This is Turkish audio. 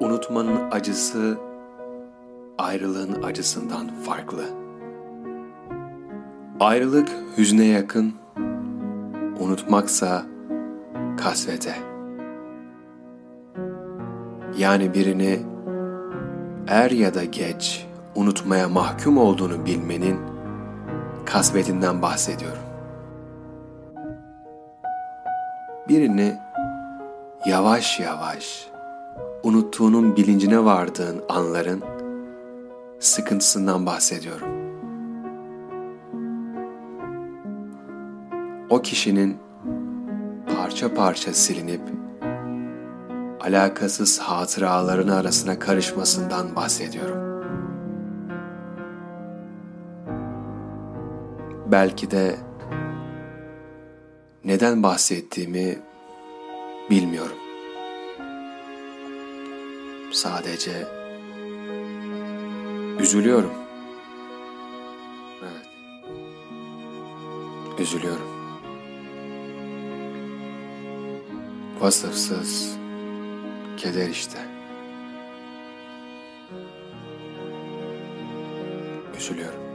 Unutmanın acısı ayrılığın acısından farklı. Ayrılık hüzne yakın, unutmaksa kasvete. Yani birini er ya da geç unutmaya mahkum olduğunu bilmenin kasvetinden bahsediyorum. Birini yavaş yavaş unuttuğunun bilincine vardığın anların sıkıntısından bahsediyorum. O kişinin parça parça silinip alakasız hatıraların arasına karışmasından bahsediyorum. Belki de neden bahsettiğimi bilmiyorum. Sadece üzülüyorum. Evet. Üzülüyorum. Vasıfsız keder işte. Üzülüyorum.